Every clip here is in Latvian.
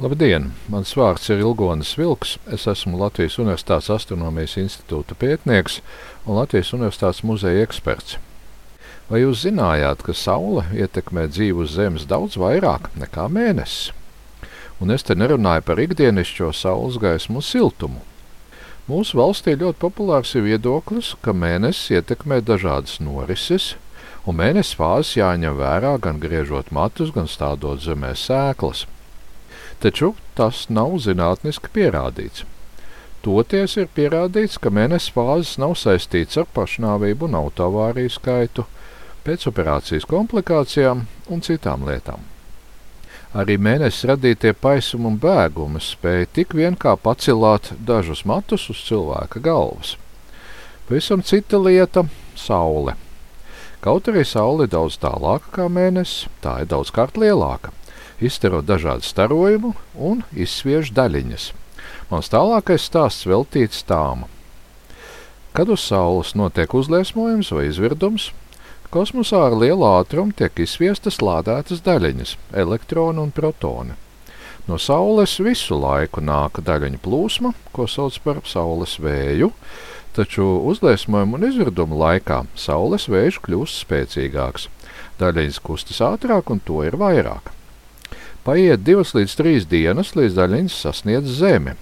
Labdien! Mans vārds ir Ilgonis Vilks. Es esmu Latvijas Universitātes Astronomijas institūta pētnieks un Latvijas Universitātes muzeja eksperts. Vai jūs zinājāt, ka Saule ietekmē dzīvi uz Zemes daudz vairāk nekā mēnesis? Un es te nerunāju par ikdienišķo saules gaismu siltumu. Mūsu valstī ļoti populārs ir viedoklis, ka mēnesis ietekmē dažādas norises, un mēnesis fāzes jāņem vērā gan griežot matus, gan stādot zemē sēklas taču tas nav zinātniski pierādīts. Toties ir pierādīts, ka mēnesis fāzes nav saistīts ar pašnāvību un autoavāriju skaitu, pēcoperācijas komplikācijām un citām lietām. Arī mēnesis radītie paisumi un bēgumi spēja tik vien kā pacilāt dažus matus uz cilvēka galvas. Pavisam cita lieta - saule. Kaut arī saule ir daudz tālāka kā mēnesis, tā ir daudz kārt lielāka izstaro dažādu starojumu un izsviež daļiņas. Mans tālākais stāsts veltīts tām. Kad uz Saules notiek uzliesmojums vai izvirdums, kosmosā ar lielu ātrumu tiek izsviestas lādētas daļiņas - elektroni un protoni. No Saules visu laiku nāk daļiņu plūsma, ko sauc par Saules vēju, taču uzliesmojuma un izvirduma laikā Saules vējš kļūst spēcīgāks. Daļiņas kustas ātrāk un to ir vairāk. Paiet divas līdz trīs dienas, līdz daļiņas sasniedz Zemi.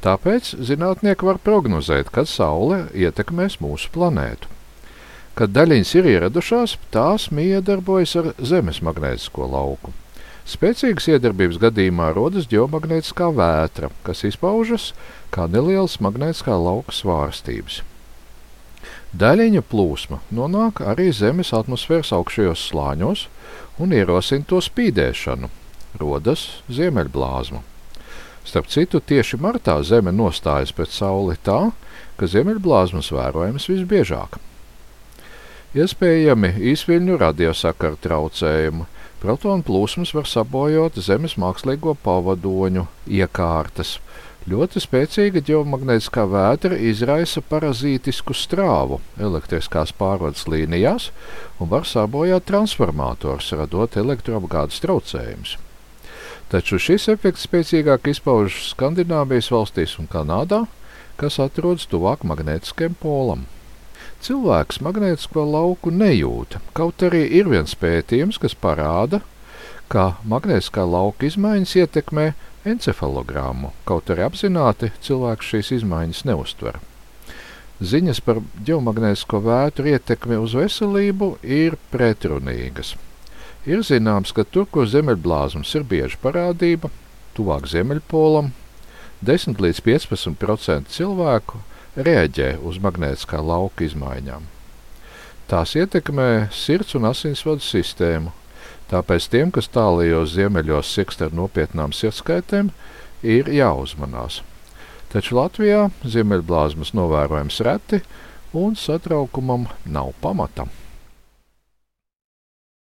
Tāpēc zinātnieki var prognozēt, kad Saule ietekmēs mūsu planētu. Kad daļiņas ir ieradušās, tās miedarbojas ar Zemes magnētisko lauku. Spēcīgas iedarbības gadījumā rodas ģeomagnētiskā vētra, kas izpaužas kā nelielas magnētiskā lauka svārstības. Daļiņa plūsma nonāk arī Zemes atmosfēras augšējos slāņos un ierosina to spīdēšanu, rodas ziemeļblāzma. Starp citu, tieši martā Zeme nostājas pret Sauli tā, ka ziemeļblāzmas vērojams visbiežāk. Iespējami īsviļņu radiosakaru traucējumi, protonu plūsmas var sabojot Zemes mākslīgo pavadoņu iekārtas. Ļoti spēcīga ģeomagnētiskā vētra izraisa parazītisku strāvu elektriskās pārvades līnijās un var sabojāt transformators, radot elektroapgādes traucējumus taču šis efekts spēcīgāk izpaužas Skandināvijas valstīs un Kanādā, kas atrodas tuvāk magnētiskajam polam. Cilvēks magnētisko lauku nejūta, kaut arī ir viens pētījums, kas parāda, ka magnētiskā lauka izmaiņas ietekmē encefalogrammu, kaut arī apzināti cilvēks šīs izmaiņas neustver. Ziņas par ģeomagnētisko vētru ietekmi uz veselību ir pretrunīgas. Ir zināms, ka tur, kur zemeļblāzmas ir bieža parādība, tuvāk zemeļpolam, 10 līdz 15% cilvēku reaģē uz magnētiskā lauka izmaiņām. Tās ietekmē sirds un asinsvadu sistēmu, tāpēc tiem, kas tālajos ziemeļos sikst ar nopietnām sirdskaitēm, ir jāuzmanās. Taču Latvijā ziemeļblāzmas novērojams reti un satraukumam nav pamata.